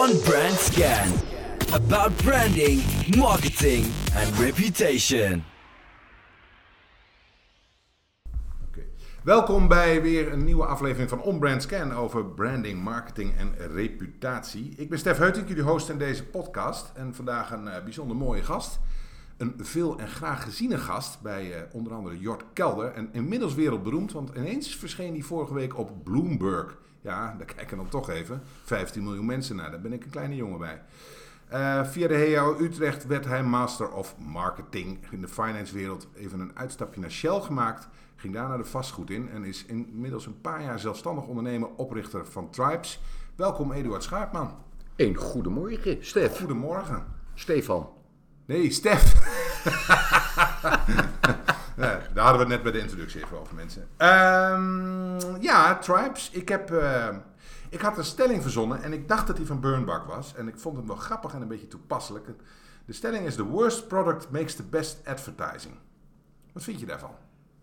on Brand Scan. About branding, marketing and reputation. Welkom bij weer een nieuwe aflevering van On Brand Scan over branding, marketing en reputatie. Ik ben Stef Heutink, jullie host in deze podcast. En vandaag een eh, bijzonder mooie gast. Een veel en graag geziene gast bij eh, onder andere Jort Kelder. En inmiddels wereldberoemd, want ineens verscheen hij vorige week op Bloomberg. Ja, daar kijken dan toch even 15 miljoen mensen naar. Daar ben ik een kleine jongen bij. Eh, via de HEO Utrecht werd hij Master of Marketing in de finance wereld. Even een uitstapje naar Shell gemaakt. Ging daarna de vastgoed in en is inmiddels een paar jaar zelfstandig ondernemer, oprichter van Tribes. Welkom Eduard Schaapman. Een goedemorgen, Stef. Goedemorgen. Stefan. Nee, Stef. Daar hadden we het net bij de introductie even over, mensen. Ehm, ja, Tribes. Ik, heb, eh, ik had een stelling verzonnen en ik dacht dat die van Burnbak was. En ik vond hem wel grappig en een beetje toepasselijk. De stelling is: The worst product makes the best advertising. Wat vind je daarvan?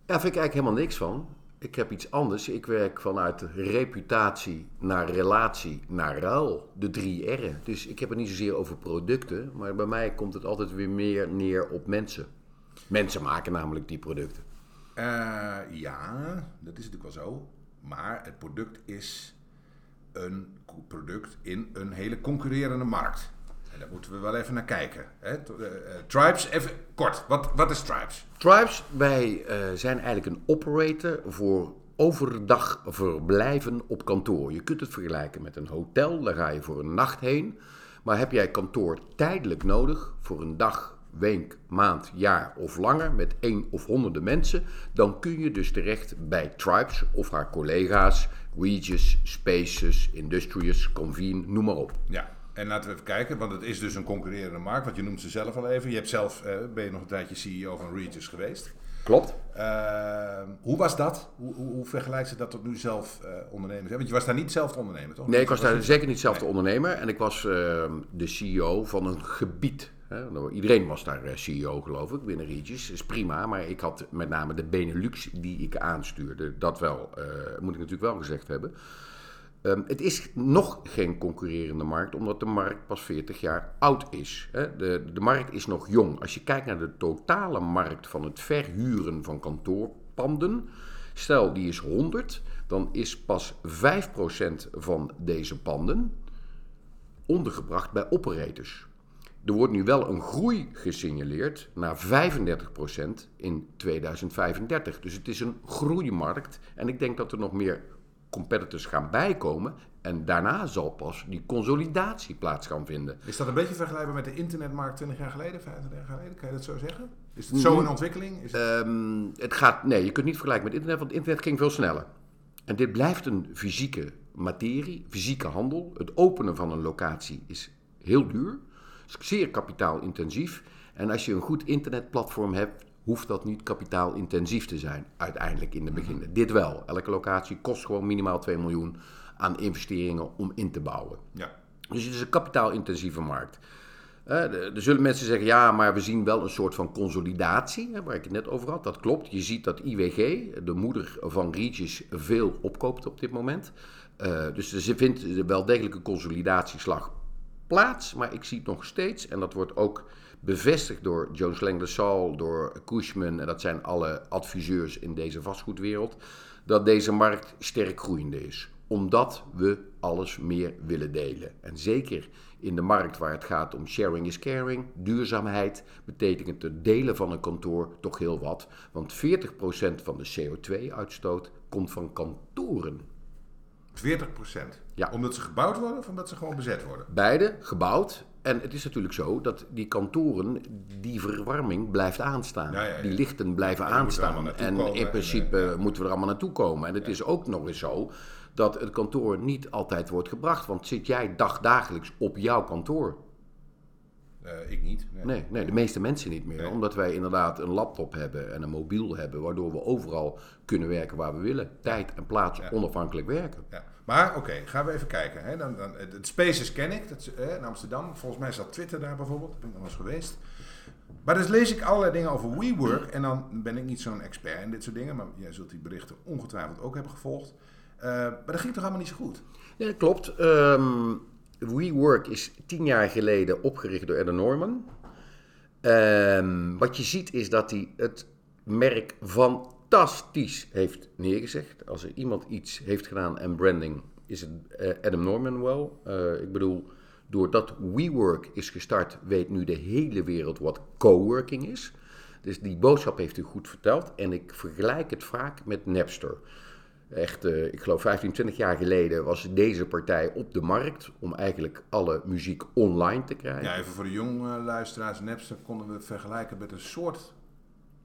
Daar vind ik eigenlijk helemaal niks van. Ik heb iets anders. Ik werk vanuit reputatie naar relatie naar ruil. De drie R'en. Dus ik heb het niet zozeer over producten. Maar bij mij komt het altijd weer meer neer op mensen. Mensen maken namelijk die producten. Eh, ja, dat is natuurlijk wel zo. Maar het product is een product in een hele concurrerende markt. En daar moeten we wel even naar kijken. Hè? Eh, eh, Tribes, even kort. Wat, wat is Tribes? Tribes, wij zijn eigenlijk een operator voor overdag verblijven op kantoor. Je kunt het vergelijken met een hotel, daar ga je voor een nacht heen. Maar heb jij kantoor tijdelijk nodig voor een dag, week, maand, jaar of langer met één of honderden mensen, dan kun je dus terecht bij Tribes of haar collega's, Regis, Spaces, Industrious, Convene, noem maar op. Ja, en laten we even kijken, want het is dus een concurrerende markt, want je noemt ze zelf al even. Je hebt zelf, eh, ben je nog een tijdje CEO van Regis geweest. Klopt. Eh, hoe was dat? Hoe, hoe, hoe vergelijkt ze dat tot nu zelf eh, ondernemers? Want je was daar niet zelf de ondernemer, toch? Nee, ik was daar zeker niet zelf de ondernemer. En ik was eh, de CEO van een gebied. Nou, Iedereen was daar eh, CEO, geloof ik, binnen Regis. is prima, maar ik had met name de Benelux die ik aanstuurde. Dat wel, eh, moet ik natuurlijk wel gezegd hebben. Ehm, het is nog geen concurrerende markt, omdat de markt pas 40 jaar oud is. Hè. De, de markt is nog jong. Als je kijkt naar de totale markt van het verhuren van kantoorpanden, stel die is 100, dan is pas 5% van deze panden ondergebracht bij operators. Er wordt nu wel een groei gesignaleerd naar 35% in 2035. Dus het is een groeimarkt. En ik denk dat er nog meer competitors gaan bijkomen. En daarna zal pas die consolidatie plaats gaan vinden. Is dat een beetje vergelijkbaar met de internetmarkt 20 jaar geleden, 25 jaar geleden? Kan je dat zo zeggen? Is het zo in ontwikkeling? Is het... Ehm, het gaat, nee, je kunt niet vergelijken met internet, want internet ging veel sneller. En dit blijft een fysieke materie, fysieke handel. Het openen van een locatie is heel duur, zeer kapitaalintensief. En als je een goed internetplatform hebt, hoeft dat niet kapitaalintensief te zijn, uiteindelijk in de begin. Dit wel. Elke locatie kost gewoon minimaal 2 miljoen aan investeringen om in te bouwen. ja. Dus het is een kapitaalintensieve markt. Eh, Er zullen mensen zeggen, ja, maar we zien wel een soort van consolidatie, hè, waar ik het net over had. Dat klopt. Je ziet dat IWG, de moeder van Regis, veel opkoopt op dit moment. Eh, dus er vindt wel degelijk een consolidatieslag plaats. Maar ik zie het nog steeds, en dat wordt ook bevestigd door Jones Lang LaSalle, door Cushman, en dat zijn alle adviseurs in deze vastgoedwereld, dat deze markt sterk groeiende is. Omdat we alles meer willen delen. En zeker in de markt waar het gaat om sharing is caring, duurzaamheid, betekent het delen van een kantoor toch heel wat. Want 40% van de CO2-uitstoot komt van kantoren. 40 procent. Ja. Omdat ze gebouwd worden of omdat ze gewoon bezet worden? Beide gebouwd. En het is natuurlijk zo dat die kantoren, die verwarming blijft aanstaan. Ja, ja, ja. Die lichten blijven aanstaan. En in principe moeten we er allemaal naartoe komen. En het is ook nog eens zo dat het kantoor niet altijd wordt gebracht. Want zit jij dagdagelijks op jouw kantoor? Eh, ik niet. Nee. Nee, nee, de meeste mensen niet meer. Nee. Omdat wij inderdaad een laptop hebben en een mobiel hebben, waardoor we overal kunnen werken waar we willen. Tijd en plaats onafhankelijk werken. Ja. Maar oké, gaan we even kijken. Hè. Dan, dan, het, Spaces ken ik, dat eh, in Amsterdam. Volgens mij zat Twitter daar bijvoorbeeld. Daar ben ik nog eens geweest. Maar dus lees ik allerlei dingen over WeWork. En dan ben ik niet zo'n expert in dit soort dingen. Maar jij zult die berichten ongetwijfeld ook hebben gevolgd. Eh, maar dat ging toch allemaal niet zo goed? Ja, dat klopt. Ehm, WeWork is tien jaar geleden opgericht door Adam Norman. Ehm, wat je ziet is dat hij het merk fantastisch heeft neergezegd. Als er iemand iets heeft gedaan aan branding, is het eh, Adam Norman wel. Eh, ik bedoel, doordat WeWork is gestart, weet nu de hele wereld wat coworking is. Dus die boodschap heeft u goed verteld. En ik vergelijk het vaak met Napster. Echt, eh, ik geloof 15, 20 jaar geleden was deze partij op de markt om eigenlijk alle muziek online te krijgen. Ja, even voor de jonge luisteraars. Napster konden we het vergelijken met een soort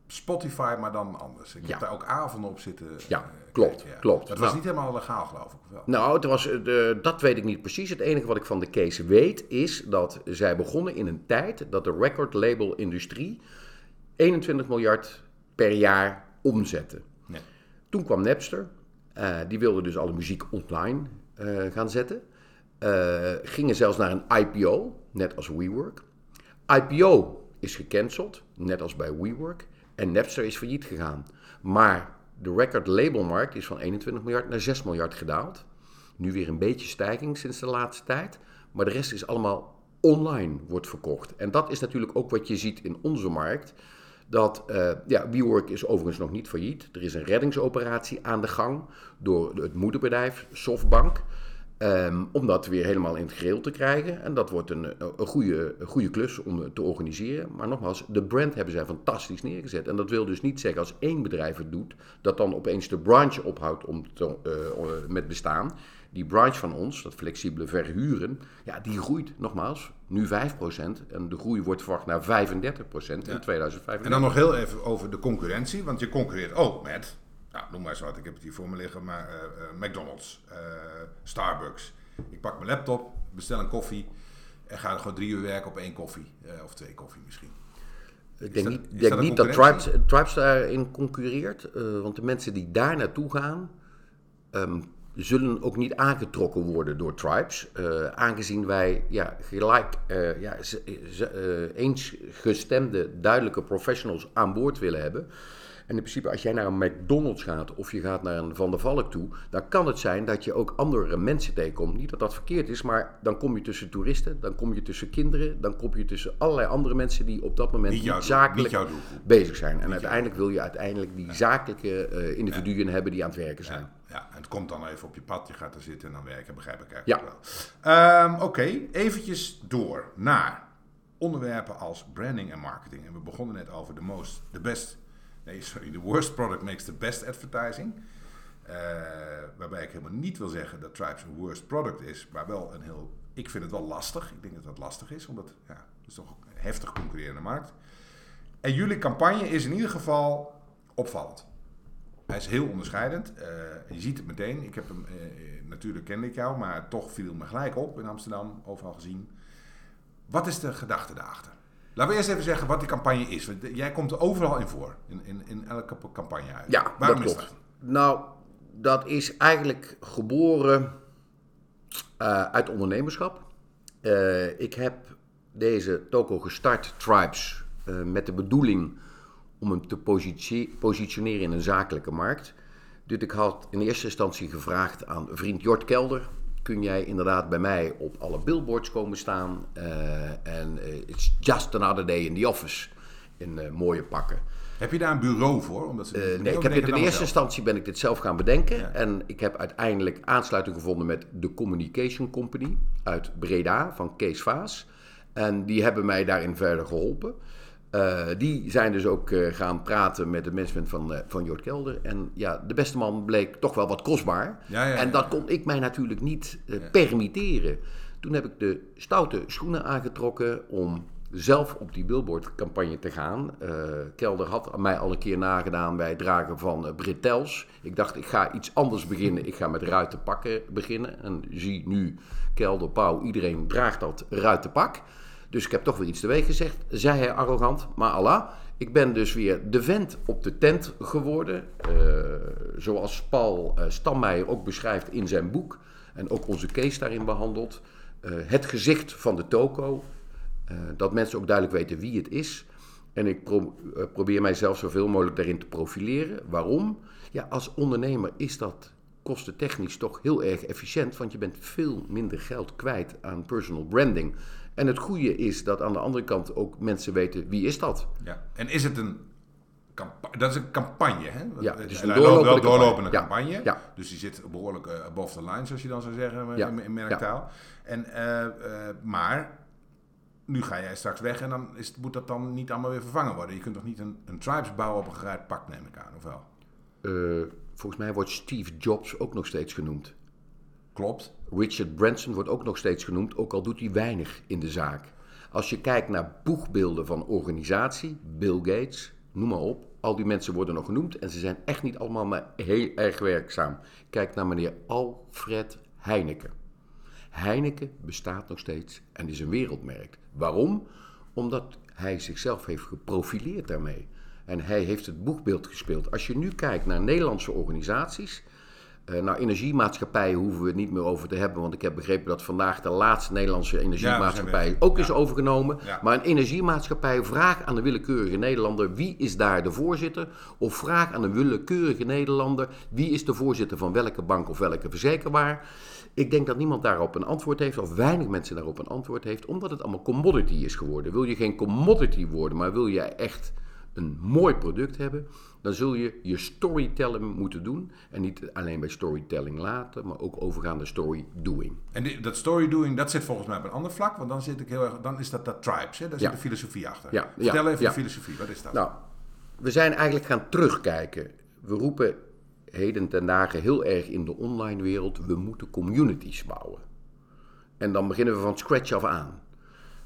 Spotify, maar dan anders. Ik Ja. heb daar ook avonden op zitten. Ja, eh, klopt, kijken, klopt. Dat was Nou. niet helemaal legaal, geloof ik. Wel. Nou, het was, eh, de, dat weet ik niet precies. Het enige wat ik van de case weet is dat zij begonnen in een tijd dat de record label industrie 21 miljard per jaar omzette. Nee. Toen kwam Napster. Eh, die wilde dus alle muziek online eh, gaan zetten. Eh, gingen zelfs naar een IPO, net als WeWork. IPO is gecanceld, net als bij WeWork. En Napster is failliet gegaan. Maar de record labelmarkt is van 21 miljard naar 6 miljard gedaald. Nu weer een beetje stijging sinds de laatste tijd. Maar de rest is allemaal online wordt verkocht. En dat is natuurlijk ook wat je ziet in onze markt. Dat, eh, ja, WeWork is overigens nog niet failliet. Er is een reddingsoperatie aan de gang door het moederbedrijf Softbank. Ehm, om dat weer helemaal in het geheel te krijgen. En dat wordt een, een, goede, goede klus om te organiseren. Maar nogmaals, de brand hebben zij fantastisch neergezet. En dat wil dus niet zeggen als één bedrijf het doet, dat dan opeens de branche ophoudt om te, eh, met bestaan. Die branche van ons, dat flexibele verhuren, ja, die groeit nogmaals nu 5%. En de groei wordt verwacht naar 35% in 2035. En dan nog heel even over de concurrentie. Want je concurreert ook met, nou, noem maar eens wat, ik heb het hier voor me liggen, maar eh, eh, McDonald's, eh, Starbucks. Ik pak mijn laptop, bestel een koffie en ga er gewoon drie uur werken op één koffie. of twee koffie misschien. Ik denk dat- niet, denk dat niet dat? Tribes, Tribes daarin concurreert. want de mensen die daar naartoe gaan, ehm, zullen ook niet aangetrokken worden door Tribes. eh, aangezien wij ja, gelijk eh, ja, eh, eensgestemde, duidelijke professionals aan boord willen hebben. En in principe, als jij naar een McDonald's gaat of je gaat naar een Van der Valk toe, dan kan het zijn dat je ook andere mensen tegenkomt. Niet dat dat verkeerd is, maar dan kom je tussen toeristen, dan kom je tussen kinderen, dan kom je tussen allerlei andere mensen die op dat moment Niet niet, zakelijk niet bezig zijn. En uiteindelijk wil je uiteindelijk die zakelijke eh, individuen hebben die aan het werken zijn. Ja, ja, en het komt dan even op je pad, je gaat er zitten en dan werken, begrijp ik Ja. eigenlijk wel. Ehm, Oké, eventjes door naar onderwerpen als branding en marketing. En we begonnen net over de most, de best, nee sorry, the worst product makes the best advertising. Eh, waarbij ik helemaal niet wil zeggen dat Tribes een worst product is, maar wel een heel, ik vind het wel lastig. Ik denk dat dat lastig is, omdat ja, het is toch een heftig concurrerende markt. En jullie campagne is in ieder geval opvallend. Hij is heel onderscheidend. Eh, je ziet het meteen. Ik heb hem, eh, natuurlijk kende ik jou, maar toch viel me gelijk op in Amsterdam, overal gezien. Wat is de gedachte daarachter? Laten we eerst even zeggen wat die campagne is. Want jij komt er overal in voor, in, in, in elke campagne uit. Ja, Waarom dat is klopt. dat? Nou, dat is eigenlijk geboren eh, uit ondernemerschap. Eh, ik heb deze toko gestart, Tribes, eh, met de bedoeling om hem te positioneren in een zakelijke markt. Dus ik had in eerste instantie gevraagd aan vriend Jort Kelder. Kun jij inderdaad bij mij op alle billboards komen staan? eh, En eh, it's just another day in the office. In eh, mooie pakken. Heb je daar een bureau voor? Omdat ze Eh, nee, ik heb dit in eerste instantie ben ik dit zelf gaan bedenken. Ja. En ik heb uiteindelijk aansluiting gevonden met de Communication Company uit Breda van Kees Vaas. En die hebben mij daarin verder geholpen. Eh, die zijn dus ook eh, gaan praten met het management van, eh, van Jort Kelder. En ja, de beste man bleek toch wel wat kostbaar. Ja, ja, en dat kon ik mij natuurlijk niet permitteren. Toen heb ik de stoute schoenen aangetrokken om zelf op die billboardcampagne te gaan. Kelder had mij al een keer nagedaan bij het dragen van uh, Bretels. Ik dacht, ik ga iets anders beginnen. Ik ga met ruiten pakken beginnen. En zie nu, Kelder, Pauw, iedereen draagt dat ruiten pak. Dus ik heb toch weer iets teweeg gezegd, zei hij arrogant. Maar Allah, ik ben dus weer de vent op de tent geworden. Eh, zoals Paul uh, Stammeijer ook beschrijft in zijn boek. En ook onze case daarin behandelt. Uh, het gezicht van de toko. Dat mensen ook duidelijk weten wie het is. En ik pro probeer mijzelf zoveel mogelijk daarin te profileren. Waarom? Ja, als ondernemer is dat kostentechnisch toch heel erg efficiënt, want je bent veel minder geld kwijt aan personal branding. En het goede is dat aan de andere kant ook mensen weten wie is dat. Ja. En is het een campagne? Dat is een campagne, hè? Ja, het is Een een wel- doorlopende wel doorlopende campagne. campagne. Ja. Dus die zit behoorlijk eh above the line, zoals je dan zou zeggen eh, Ja. in, in merktaal. En, eh, eh, maar nu ga jij straks weg en dan is, moet dat dan niet allemaal weer vervangen worden. Je kunt toch niet een, een tribes bouwen op een geruit pak, neem ik aan, of wel? Eh, volgens mij wordt Steve Jobs ook nog steeds genoemd. Klopt. Richard Branson wordt ook nog steeds genoemd, ook al doet hij weinig in de zaak. Als je kijkt naar boegbeelden van organisatie, Bill Gates, noem maar op, al die mensen worden nog genoemd en ze zijn echt niet allemaal maar heel erg werkzaam. Kijk naar meneer Alfred Heineken. Heineken bestaat nog steeds en is een wereldmerk. Waarom? Omdat hij zichzelf heeft geprofileerd daarmee. En hij heeft het boegbeeld gespeeld. Als je nu kijkt naar Nederlandse organisaties, nou, energiemaatschappijen hoeven we het niet meer over te hebben, want ik heb begrepen dat vandaag de laatste Nederlandse energiemaatschappij ook is overgenomen. Ja. Maar een energiemaatschappij vraagt aan de willekeurige Nederlander wie is daar de voorzitter, of vraag aan een willekeurige Nederlander wie is de voorzitter van welke bank of welke verzekeraar. Ik denk dat niemand daarop een antwoord heeft, of weinig mensen daarop een antwoord heeft, omdat het allemaal commodity is geworden. Wil je geen commodity worden, maar wil je echt een mooi product hebben, dan zul je je storytelling moeten doen. En niet alleen bij storytelling laten, maar ook overgaan naar story doing. En die- dat story doing, dat zit volgens mij op een ander vlak, want dan zit ik heel erg, dan is dat dat tribes, hè? daar zit Ja. de filosofie achter. Ja, Vertel ja, even de filosofie, wat is dat? Nou, we zijn eigenlijk gaan terugkijken. We roepen heden ten dagen heel erg in de online wereld, we moeten communities bouwen. En dan beginnen we van scratch af aan.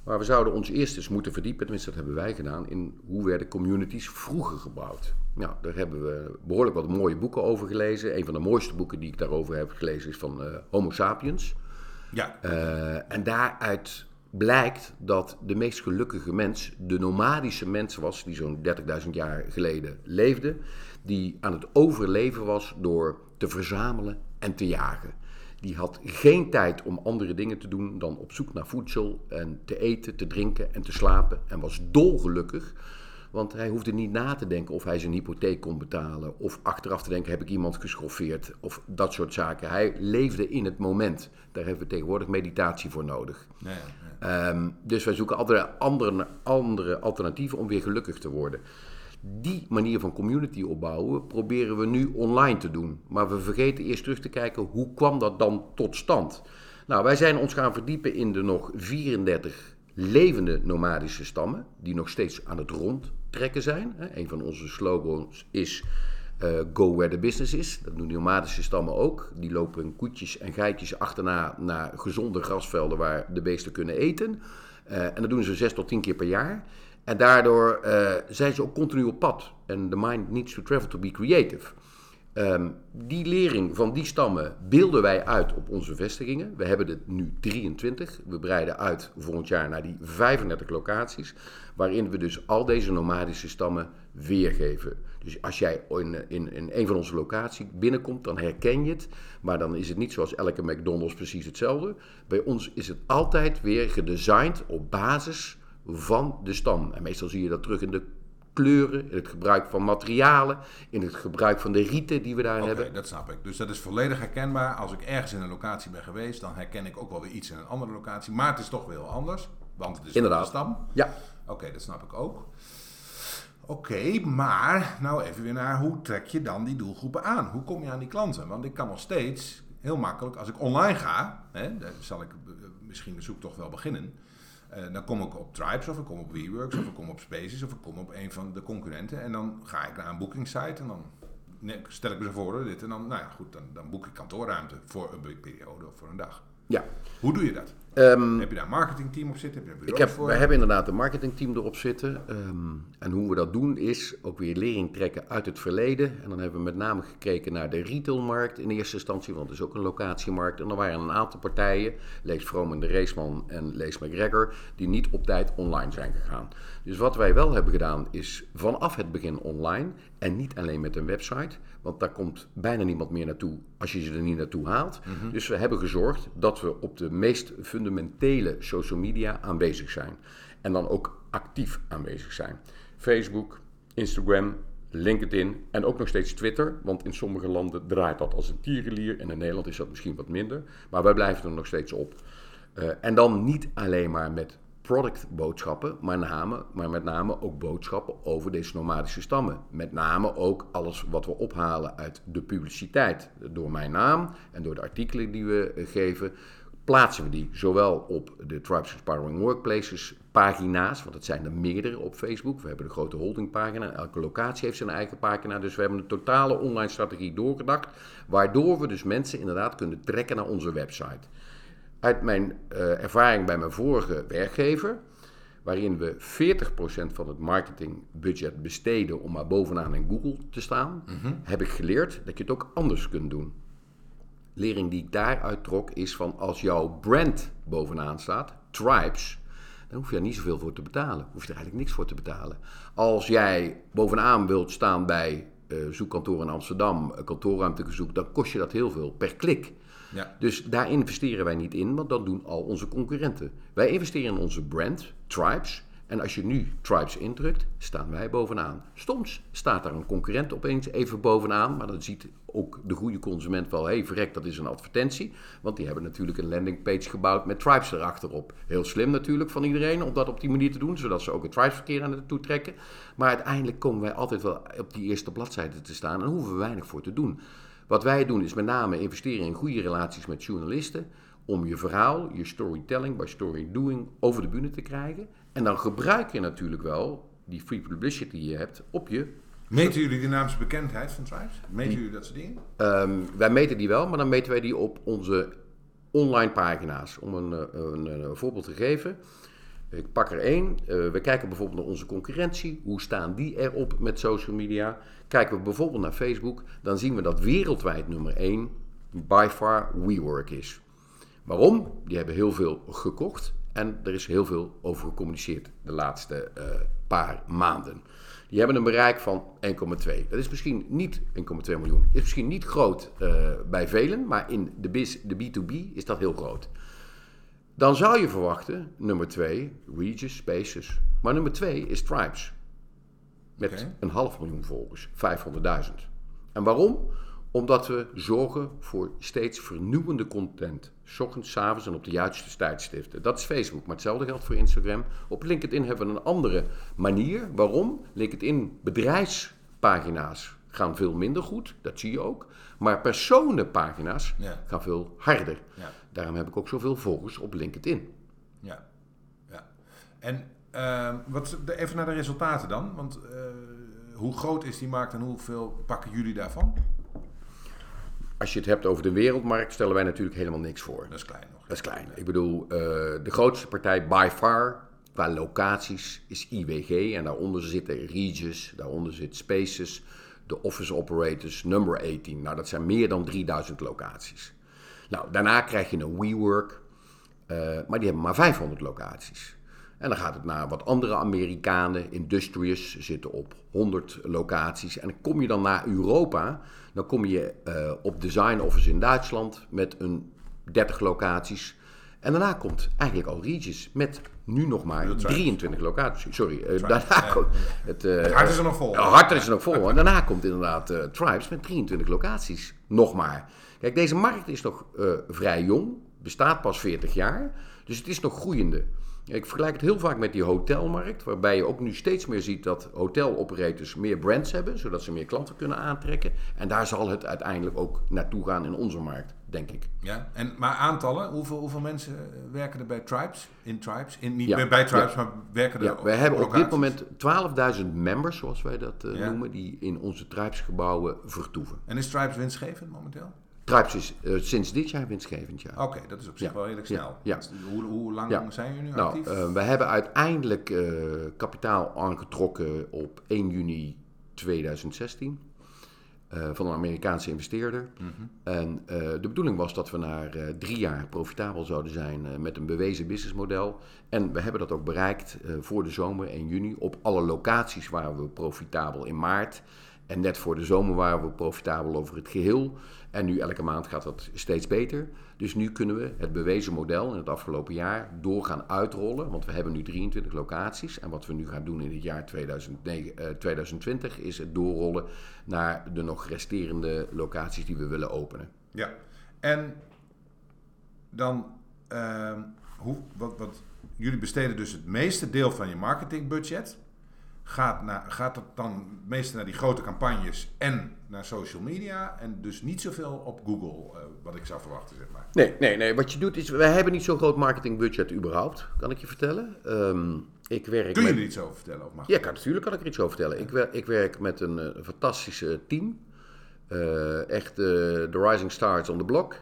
Maar we zouden ons eerst eens moeten verdiepen, tenminste dat hebben wij gedaan, in hoe werden communities vroeger gebouwd. Nou, daar hebben we behoorlijk wat mooie boeken over gelezen. Een van de mooiste boeken die ik daarover heb gelezen is van eh, Homo Sapiens. ja, Eh, en daaruit blijkt dat de meest gelukkige mens de nomadische mens was, die zo'n 30.000 jaar geleden leefde, die aan het overleven was door te verzamelen en te jagen. Die had geen tijd om andere dingen te doen dan op zoek naar voedsel en te eten, te drinken en te slapen en was dolgelukkig. Want hij hoefde niet na te denken of hij zijn hypotheek kon betalen. Of achteraf te denken, heb ik iemand geschoffeerd? Of dat soort zaken. Hij leefde in het moment. Daar hebben we tegenwoordig meditatie voor nodig. Ehm, dus wij zoeken andere, andere, andere alternatieven om weer gelukkig te worden. Die manier van community opbouwen proberen we nu online te doen. Maar we vergeten eerst terug te kijken hoe kwam dat dan tot stand. Nou, wij zijn ons gaan verdiepen in de nog 34 levende nomadische stammen, die nog steeds aan het rondtrekken zijn. Een van onze slogans is eh, Go where the business is. Dat doen die nomadische stammen ook. Die lopen koetjes en geitjes achterna naar gezonde grasvelden waar de beesten kunnen eten. Eh, en dat doen ze zes tot tien keer per jaar. En daardoor eh, zijn ze ook continu op pad. En the mind needs to travel to be creative. Ehm, die lering van die stammen beelden wij uit op onze vestigingen. We hebben er nu 23. We breiden uit volgend jaar naar die 35 locaties. Waarin we dus al deze nomadische stammen weergeven. Dus als jij in, in, in een van onze locaties binnenkomt, dan herken je het. Maar dan is het niet zoals elke McDonald's precies hetzelfde. Bij ons is het altijd weer gedesigned op basis van de stam. En meestal zie je dat terug in de kleuren, in het gebruik van materialen, in het gebruik van de rieten die we daar Oké, hebben. dat snap ik. Dus dat is volledig herkenbaar. Als ik ergens in een locatie ben geweest, dan herken ik ook wel weer iets in een andere locatie. Maar het is toch weer heel anders, want het is Inderdaad. een stam. Ja, Oké, dat snap ik ook. Oké, maar nou even weer naar hoe trek je dan die doelgroepen aan? Hoe kom je aan die klanten? Want ik kan nog steeds heel makkelijk, als ik online ga, hè, daar zal ik eh, misschien de zoektocht wel beginnen. Eh, dan kom ik op Tribes of ik kom op WeWorks of ik kom op Spaces of ik kom op een van de concurrenten. En dan ga ik naar een bookingsite en dan stel ik me voor dit. En dan, nou ja, goed, dan, dan boek ik kantoorruimte voor een periode of voor een dag. ja. Hoe doe je dat? Ehm, Heb je daar een marketingteam op zitten? Heb je een ik bureau heb, voor? wij hebben inderdaad een marketingteam erop zitten. ehm, en hoe we dat doen is ook weer lering trekken uit het verleden. En dan hebben we met name gekeken naar de retailmarkt in eerste instantie, want het is ook een locatiemarkt. En er waren een aantal partijen, Lees Vroom de Raceman en Lees McGregor, die niet op tijd online zijn gegaan. Dus wat wij wel hebben gedaan is vanaf het begin online en niet alleen met een website, want daar komt bijna niemand meer naartoe als je ze er niet naartoe haalt. Dus we hebben gezorgd dat we op de meest fundamentele social media aanwezig zijn. En dan ook actief aanwezig zijn. Facebook, Instagram, LinkedIn en ook nog steeds Twitter. Want in sommige landen draait dat als een tierenlier. En in Nederland is dat misschien wat minder. Maar wij blijven er nog steeds op. Uh, en dan niet alleen maar met productboodschappen, maar, name, maar met name ook boodschappen over deze nomadische stammen. Met name ook alles wat we ophalen uit de publiciteit. Door mijn naam en door de artikelen die we eh, geven, plaatsen we die zowel op de Tribes Inspiring Workplaces pagina's, want het zijn er meerdere op Facebook. We hebben de grote holdingpagina, elke locatie heeft zijn eigen pagina. Dus we hebben een totale online strategie doorgedacht, waardoor we dus mensen inderdaad kunnen trekken naar onze website. Uit mijn uh, ervaring bij mijn vorige werkgever, waarin we 40% van het marketingbudget besteden om maar bovenaan in Google te staan, mhm. heb ik geleerd dat je het ook anders kunt doen. Lering die ik daaruit trok is van als jouw brand bovenaan staat, Tribes, dan hoef je daar niet zoveel voor te betalen. Hoef je er eigenlijk niks voor te betalen. Als jij bovenaan wilt staan bij uh, zoekkantoor in Amsterdam, kantoorruimtegezoek, dan kost je dat heel veel per klik. Ja. Dus daar investeren wij niet in, want dat doen al onze concurrenten. Wij investeren in onze brand, Tribes. En als je nu Tribes indrukt, staan wij bovenaan. Soms staat daar een concurrent opeens even bovenaan, maar dan ziet ook de goede consument wel, hé hey, verrek, dat is een advertentie. Want die hebben natuurlijk een landingpage gebouwd met Tribes erachterop. Heel slim natuurlijk van iedereen om dat op die manier te doen, zodat ze ook het Tribes-verkeer aan het toe trekken. Maar uiteindelijk komen wij altijd wel op die eerste bladzijde te staan en hoeven we weinig voor te doen. Wat wij doen is met name investeren in goede relaties met journalisten. Om je verhaal, je storytelling by story doing over de bühne te krijgen. En dan gebruik je natuurlijk wel die free publicity die je hebt op je. Meten jullie dynamische bekendheid van Tribes? Meten jullie dat soort dingen? Um, wij meten die wel, maar dan meten wij die op onze online pagina's. Om een, eh, een, een voorbeeld te geven. Ik pak er één. Uh, we kijken bijvoorbeeld naar onze concurrentie. Hoe staan die erop met social media? Kijken we bijvoorbeeld naar Facebook, dan zien we dat wereldwijd nummer 1 by far WeWork is. Waarom? Die hebben heel veel gekocht en er is heel veel over gecommuniceerd de laatste uh, paar maanden. Die hebben een bereik van 1,2. Dat is misschien niet 1,2 miljoen. Is misschien niet groot uh, bij velen, maar in de, biz, de B2B is dat heel groot. Dan zou je verwachten, nummer 2, Regis, Spaces. Maar nummer 2 is Tribes. Met een half miljoen volgers, 500.000. En waarom? Omdat we zorgen voor steeds vernieuwende content. S ochtends, avonds en op de juiste tijdstipten. Dat is Facebook, maar hetzelfde geldt voor Instagram. Op LinkedIn hebben we een andere manier. Waarom? LinkedIn bedrijfspagina's gaan veel minder goed, dat zie je ook. Maar personenpagina's gaan veel harder. Ja. Daarom heb ik ook zoveel volgers op LinkedIn. Ja, ja. En uh, wat, even naar de resultaten dan. Want uh, hoe groot is die markt en hoeveel pakken jullie daarvan? Als je het hebt over de wereldmarkt, stellen wij natuurlijk helemaal niks voor. Dat is klein nog. Dat is klein. Ik bedoel, uh, de grootste partij by far qua locaties is IWG. En daaronder zitten Regis, daaronder zit Spaces, de Office Operators, Number 18. Nou, dat zijn meer dan 3000 locaties. Nou, daarna krijg je een WeWork, uh, maar die hebben maar 500 locaties. En dan gaat het naar wat andere Amerikanen, Industrious, zitten op 100 locaties. En kom je dan naar Europa, dan kom je uh, op Design Office in Duitsland met een 30 locaties. En daarna komt eigenlijk al Regis met nu nog maar 23 locaties. Sorry, uh, daarna komt het... Uh, het hart is er nog vol. Het hart is er nog vol. en daarna komt inderdaad Tribes met 23 locaties. Nog maar. Kijk, deze markt is nog vrij jong. Bestaat pas 40 jaar. Dus het is nog groeiende. Ik vergelijk het heel vaak met die hotelmarkt, waarbij je ook nu steeds meer ziet dat hoteloperators meer brands hebben, zodat ze meer klanten kunnen aantrekken. En daar zal het uiteindelijk ook naartoe gaan in onze markt, denk ik. Ja, en, maar aantallen, hoeveel, hoeveel mensen werken er bij Tribes? In Tribes? In, niet bij Tribes, maar werken er ja, We hebben op dit moment 12.000 members, zoals wij dat uh, noemen, die in onze Tribes gebouwen vertoeven. En is Tribes winstgevend momenteel? Tribes is uh, sinds dit jaar winstgevend, ja. Oké, dat is op zich wel redelijk snel. Ja. Hoe, hoe, lang zijn jullie nu nou, actief? Uh, we hebben uiteindelijk uh, kapitaal aangetrokken op 1 juni 2016 van een Amerikaanse investeerder. Mm -hmm. En de bedoeling was dat we na drie jaar profitabel zouden zijn met een bewezen businessmodel. En we hebben dat ook bereikt voor de zomer 1 juni op alle locaties waar we profitabel in maart En net voor de zomer waren we profitabel over het geheel. En nu elke maand gaat dat steeds beter. Dus nu kunnen we het bewezen model in het afgelopen jaar door gaan uitrollen. Want we hebben nu 23 locaties. En wat we nu gaan doen in het jaar 2009, eh, 2020 is het doorrollen naar de nog resterende locaties die we willen openen. Ja, en dan, ehm, hoe, wat, wat, jullie besteden dus het meeste deel van je marketingbudget. Gaat, naar, gaat dat dan het meeste naar die grote campagnes en naar social media. En dus niet zoveel op Google, eh, wat ik zou verwachten, zeg maar. Nee, nee, nee. Wat je doet is, wij hebben niet zo'n groot marketingbudget überhaupt, kan ik je vertellen. Ehm, ik werk Kun je met... er iets over vertellen? Of mag Ja, kan, natuurlijk kan ik er iets over vertellen. Ik, wer- ik werk met een eh, fantastische team. Eh, echt de rising stars on the block.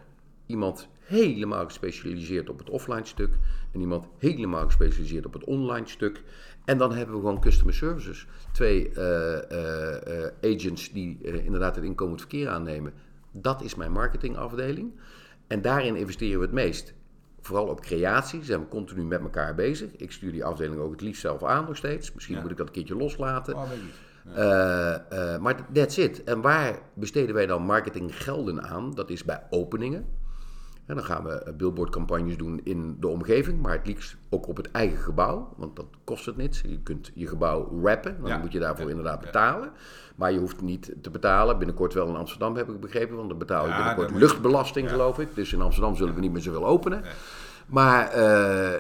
Iemand helemaal gespecialiseerd op het offline stuk. En iemand helemaal gespecialiseerd op het online stuk. En dan hebben we gewoon customer services. Twee eh, eh, eh, agents die inderdaad het inkomend verkeer aannemen. Dat is mijn marketingafdeling. En daarin investeren we het meest. Vooral op creatie zijn we continu met elkaar bezig. Ik stuur die afdeling ook het liefst zelf aan nog steeds. Misschien Ja. moet ik dat een keertje loslaten. Oh, maar that's it. En waar besteden wij dan marketinggelden aan? Dat is bij openingen. En dan gaan we eh, billboardcampagnes doen in de omgeving, maar het liefst ook op het eigen gebouw, want dat kost het niets. Je kunt je gebouw rappen, dan Ja. moet je daarvoor inderdaad betalen. Maar je hoeft niet te betalen. Binnenkort wel in Amsterdam heb ik begrepen, want dan betaal je Ja, binnenkort moet luchtbelasting, Ja. geloof ik. Dus in Amsterdam zullen we niet meer zoveel openen. Maar eh,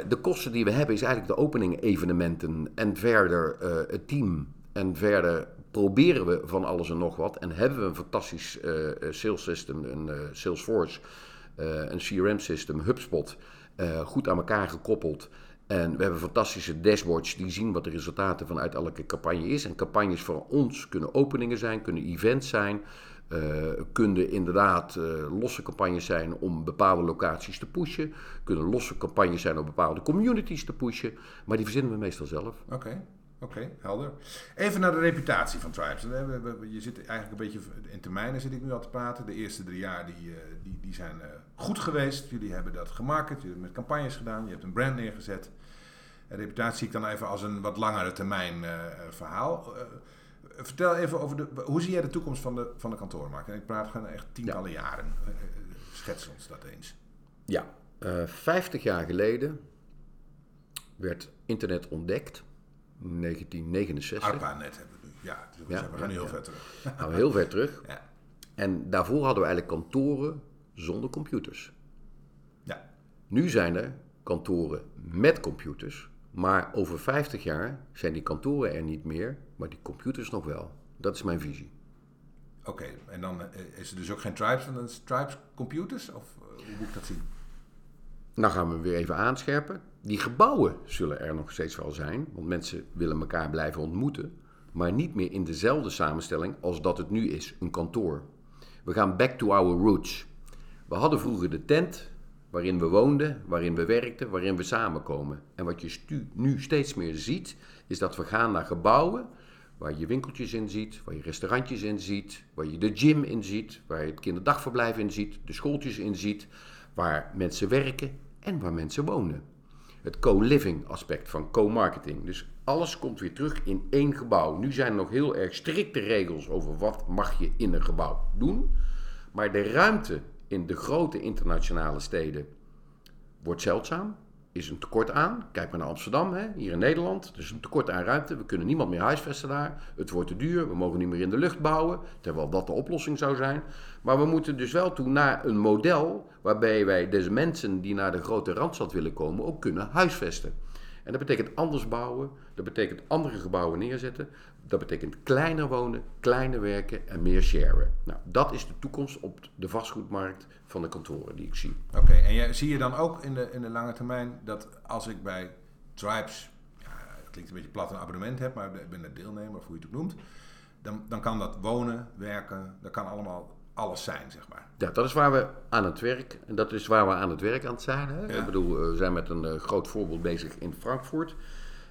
de kosten die we hebben is eigenlijk de opening evenementen en verder eh, het team. En verder proberen we van alles en nog wat. En hebben we een fantastisch eh, sales system, een Salesforce, een CRM system, HubSpot, eh, goed aan elkaar gekoppeld. En we hebben fantastische dashboards die zien wat de resultaten vanuit elke campagne is. En campagnes voor ons kunnen openingen zijn, kunnen events zijn. eh, kunnen inderdaad eh, losse campagnes zijn om bepaalde locaties te pushen. Kunnen losse campagnes zijn om bepaalde communities te pushen. Maar die verzinnen we meestal zelf. Oké, oké, helder. Even naar de reputatie van Tribes. Je zit eigenlijk een beetje in termijnen zit ik nu al te praten. De eerste drie jaar die, eh, die, die zijn eh, goed geweest. Jullie hebben dat gemarket, jullie hebben met campagnes gedaan, je hebt een brand neergezet. En reputatie zie ik dan even als een wat langere termijn eh, verhaal. Vertel even over de, hoe zie jij de toekomst van de, van de kantoormarkt? En ik praat gewoon echt tientallen jaren. Schets ons dat eens. Ja, eh 50 jaar geleden werd internet ontdekt. 1969. ARPA-net hebben we nu. Ja, dus Ja, we gaan nu heel ver terug. Gaan we heel ver terug. En daarvoor hadden we eigenlijk kantoren zonder computers. ja. Nu zijn er kantoren met computers. Maar over 50 jaar zijn die kantoren er niet meer, maar die computers nog wel. Dat is mijn visie. Oké, en dan eh, is er dus ook geen Tribes, want dan is Tribes computers? Of eh, hoe moet ik dat zien? Nou gaan we weer even aanscherpen. Die gebouwen zullen er nog steeds wel zijn, want mensen willen elkaar blijven ontmoeten. Maar niet meer in dezelfde samenstelling als dat het nu is, een kantoor. We gaan back to our roots. We hadden vroeger de tent waarin we woonden, waarin we werkten, waarin we samenkomen. En wat je nu steeds meer ziet, is dat we gaan naar gebouwen waar je winkeltjes in ziet, waar je restaurantjes in ziet, waar je de gym in ziet, waar je het kinderdagverblijf in ziet, de schooltjes in ziet, waar mensen werken en waar mensen wonen. Het co-living aspect van co-marketing. Dus alles komt weer terug in één gebouw. Nu zijn er nog heel erg strikte regels over wat mag je in een gebouw doen. Maar de ruimte in de grote internationale steden wordt zeldzaam. Is een tekort aan. Kijk maar naar Amsterdam, hè, hier in Nederland. Er is een tekort aan ruimte. We kunnen niemand meer huisvesten daar. Het wordt te duur. We mogen niet meer in de lucht bouwen. Terwijl dat de oplossing zou zijn. Maar we moeten dus wel toe naar een model waarbij wij deze mensen die naar de grote randstad willen komen ook kunnen huisvesten. En dat betekent anders bouwen. Dat betekent andere gebouwen neerzetten. Dat betekent kleiner wonen, kleiner werken en meer sharen. Nou, dat is de toekomst op de vastgoedmarkt van de kantoren die ik zie. Oké, en jij, zie je dan ook in de, in de lange termijn dat als ik bij Tribes, het klinkt een beetje plat, een abonnement heb, maar ik ben een deelnemer, of hoe je het ook noemt, dan, dan kan dat wonen, werken, dat kan allemaal alles zijn, zeg maar. Ja, dat is waar we aan het werk, en dat is waar we aan het werk aan het zijn. Hè? Ja. Ik bedoel, we zijn met een eh, groot voorbeeld bezig in Frankfurt.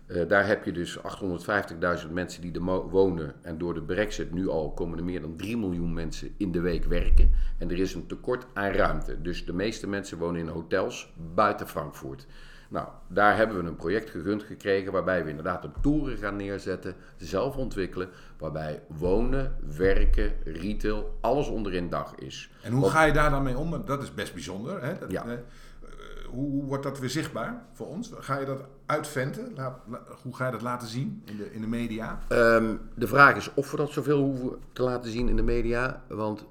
Eh, daar heb je dus 850.000 mensen die er wonen. En door de brexit nu al komen er meer dan 3 miljoen mensen in de week werken. En er is een tekort aan ruimte. Dus de meeste mensen wonen in hotels buiten Frankfurt. Nou, daar hebben we een project gegund gekregen waarbij we inderdaad een toren gaan neerzetten, zelf ontwikkelen, waarbij wonen, werken, retail, alles onderin dag is. En hoe ga je daar dan mee om? Dat is best bijzonder. Hè? Dat, Ja. eh, hoe, hoe wordt dat weer zichtbaar voor ons? Ga je dat uitventen? Laat- la- hoe ga je dat laten zien in de, in de media? Ehm, de vraag is of we dat zoveel hoeven te laten zien in de media. Want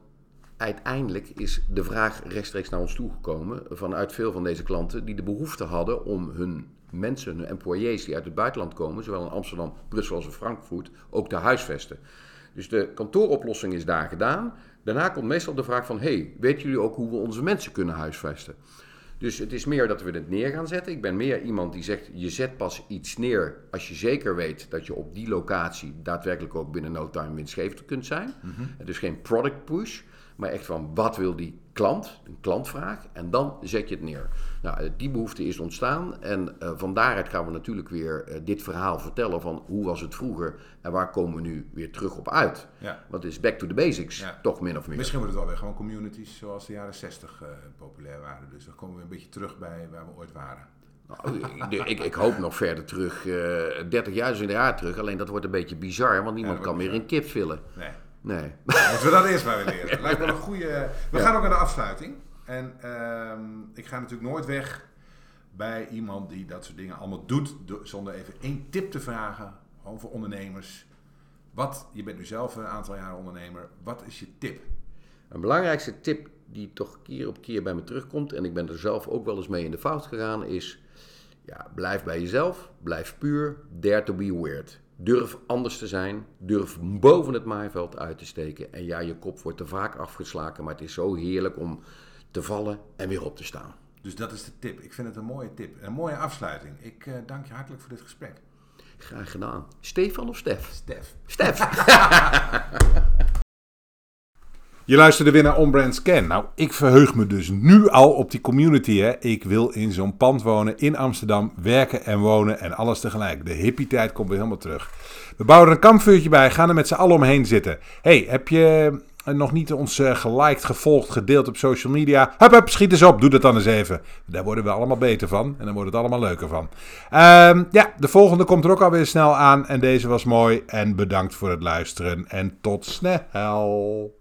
uiteindelijk is de vraag rechtstreeks naar ons toegekomen vanuit veel van deze klanten die de behoefte hadden om hun mensen, hun employees die uit het buitenland komen, zowel in Amsterdam, Brussel als in Frankfurt, ook te huisvesten. Dus de kantooroplossing is daar gedaan. Daarna komt meestal de vraag van, hey, weten jullie ook hoe we onze mensen kunnen huisvesten? Dus het is meer dat we het neer gaan zetten. Ik ben meer iemand die zegt, je zet pas iets neer als je zeker weet dat je op die locatie daadwerkelijk ook binnen no time winstgevend kunt zijn. Dus geen product push, maar echt van wat wil die klant, een klantvraag, en dan zet je het neer. Nou, eh, die behoefte is ontstaan en eh, van daaruit gaan we natuurlijk weer eh, dit verhaal vertellen van hoe was het vroeger en waar komen we nu weer terug op uit. Ja. Want het is back to the basics, Ja. toch min of meer. Misschien wordt het wel weer gewoon communities zoals de jaren 60 eh, populair waren. Dus dan komen we een beetje terug bij waar we ooit waren. Nou, ik, ik, ik hoop nog verder terug, eh 30 jaar, 20 jaar terug. Alleen dat wordt een beetje bizar, want niemand kan meer een kip vullen. Nee. Nee. Moeten we dat eerst maar weer leren. Lijkt me een goede... We gaan ook naar de afsluiting. En ehm, ik ga natuurlijk nooit weg bij iemand die dat soort dingen allemaal doet... do- zonder even één tip te vragen. Gewoon voor ondernemers. Wat, je bent nu zelf een aantal jaren ondernemer. Wat is je tip? Een belangrijkste tip die toch keer op keer bij me terugkomt, en ik ben er zelf ook wel eens mee in de fout gegaan, is: ja, blijf bij jezelf, blijf puur, dare to be weird. Durf anders te zijn, durf boven het maaiveld uit te steken. En ja, je kop wordt te vaak afgeslagen, maar het is zo heerlijk om te vallen en weer op te staan. Dus dat is de tip. Ik vind het een mooie tip. Een mooie afsluiting. Ik eh, dank je hartelijk voor dit gesprek. Graag gedaan. Stefan of Stef? Stef. Stef! Je luisterde weer naar On-Brand Scan. Nou, ik verheug me dus nu al op die community. Hè. Ik wil in zo'n pand wonen in Amsterdam, werken en wonen en alles tegelijk. De hippie-tijd komt weer helemaal terug. We bouwen er een kampvuurtje bij, gaan er met z'n allen omheen zitten. hey, heb je eh, nog niet ons eh, geliked, gevolgd, gedeeld op social media? Hup, hup, schiet eens op, doe dat dan eens even. Daar worden we allemaal beter van en dan wordt het allemaal leuker van. Ehm, ja, de volgende komt er ook alweer snel aan en deze was mooi. En bedankt voor het luisteren en tot snel.